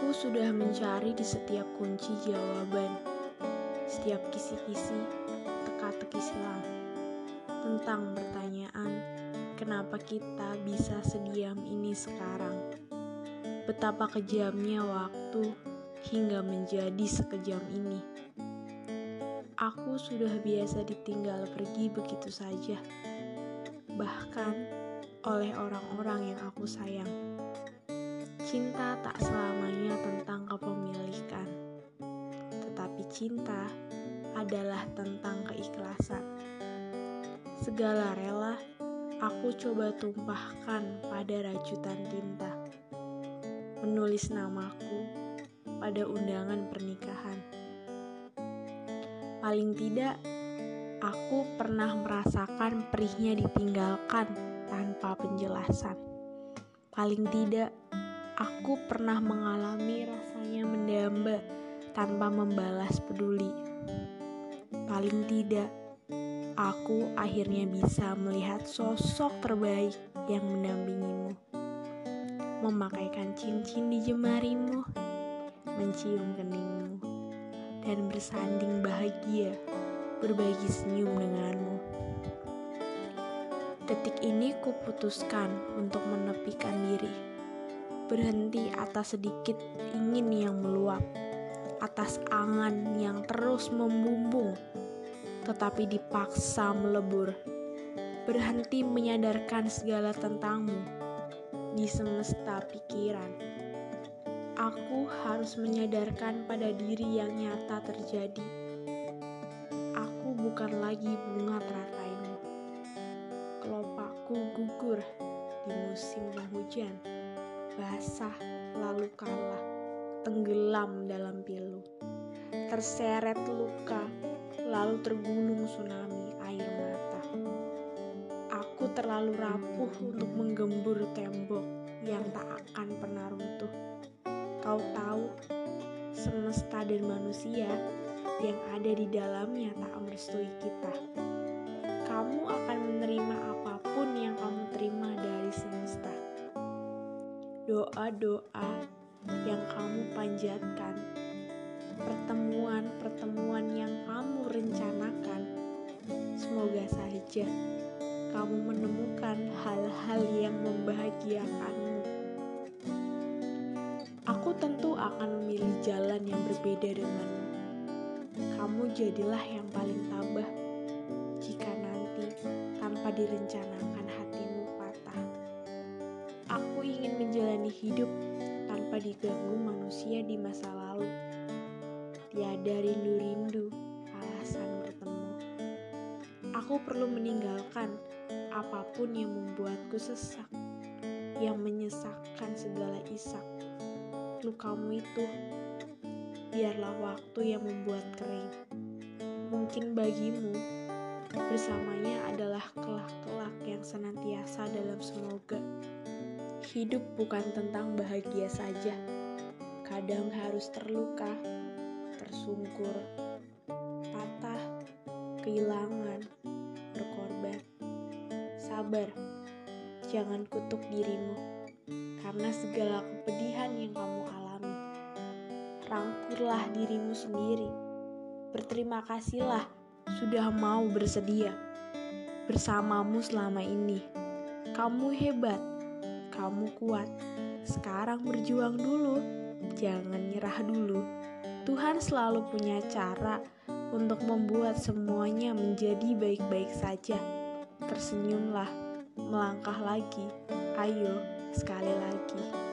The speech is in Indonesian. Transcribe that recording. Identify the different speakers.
Speaker 1: Aku sudah mencari di setiap kunci jawaban, setiap kisi-kisi, teka-teki silam tentang pertanyaan kenapa kita bisa sediam ini sekarang. Betapa kejamnya waktu hingga menjadi sekejam ini. Aku sudah biasa ditinggal pergi begitu saja, bahkan oleh orang-orang yang aku sayang. Cinta tak selamanya tentang kepemilikan, tetapi cinta adalah tentang keikhlasan. Segala rela aku coba tumpahkan pada rajutan tinta, menulis namaku pada undangan pernikahan. Paling tidak, aku pernah merasakan perihnya ditinggalkan tanpa penjelasan. Paling tidak, aku pernah mengalami rasanya mendamba tanpa membalas peduli. Paling tidak, aku akhirnya bisa melihat sosok terbaik yang mendampingimu. Memakaikan cincin di jemarimu, mencium keningmu, dan bersanding bahagia berbagi senyum denganmu. Detik ini kuputuskan untuk menepikan diri, berhenti atas sedikit ingin yang meluap, atas angan yang terus membumbung, tetapi dipaksa melebur, berhenti menyadarkan segala tentangmu di semesta pikiran aku harus menyadarkan pada diri yang nyata terjadi. Aku bukan lagi bunga terataimu. Kelopakku gugur di musim penghujan, basah lalu kalah, tenggelam dalam pilu. Terseret luka, lalu tergunung tsunami air mata. Aku terlalu rapuh untuk menggembur tembok yang tak akan pernah runtuh Kau tahu, semesta dan manusia yang ada di dalamnya tak merestui kita. Kamu akan menerima Doa-doa yang kamu panjatkan, pertemuan-pertemuan yang kamu rencanakan, semoga saja kamu menemukan hal-hal yang membahagiakanmu Aku tentu akan memilih jalan yang berbeda denganmu. Kamu jadilah yang paling tabah jika nanti tanpa direncanakan menjalani hidup tanpa diganggu manusia di masa lalu. Tiada rindu-rindu alasan bertemu. Aku perlu meninggalkan apa pun yang membuatku sesak, yang menyesakkan segala isak lukamu itu, biarlah waktu yang membuat kering. Mungkin bagimu, bersamanya adalah kelak-kelak yang senantiasa dalam semoga. Hidup bukan tentang bahagia saja, kadang harus terluka, tersungkur, patah, kehilangan, berkorban. Sabar, jangan kutuk dirimu karena segala kepedihan yang kamu alami. Rangkurlah dirimu sendiri. Berterima kasihlah sudah mau bersedia bersamamu selama ini. Kamu hebat, kamu kuat. Sekarang berjuang dulu, jangan nyerah dulu. Tuhan selalu punya cara untuk membuat semuanya menjadi baik-baik saja. Tersenyumlah, melangkah lagi. Ayo, sekali lagi.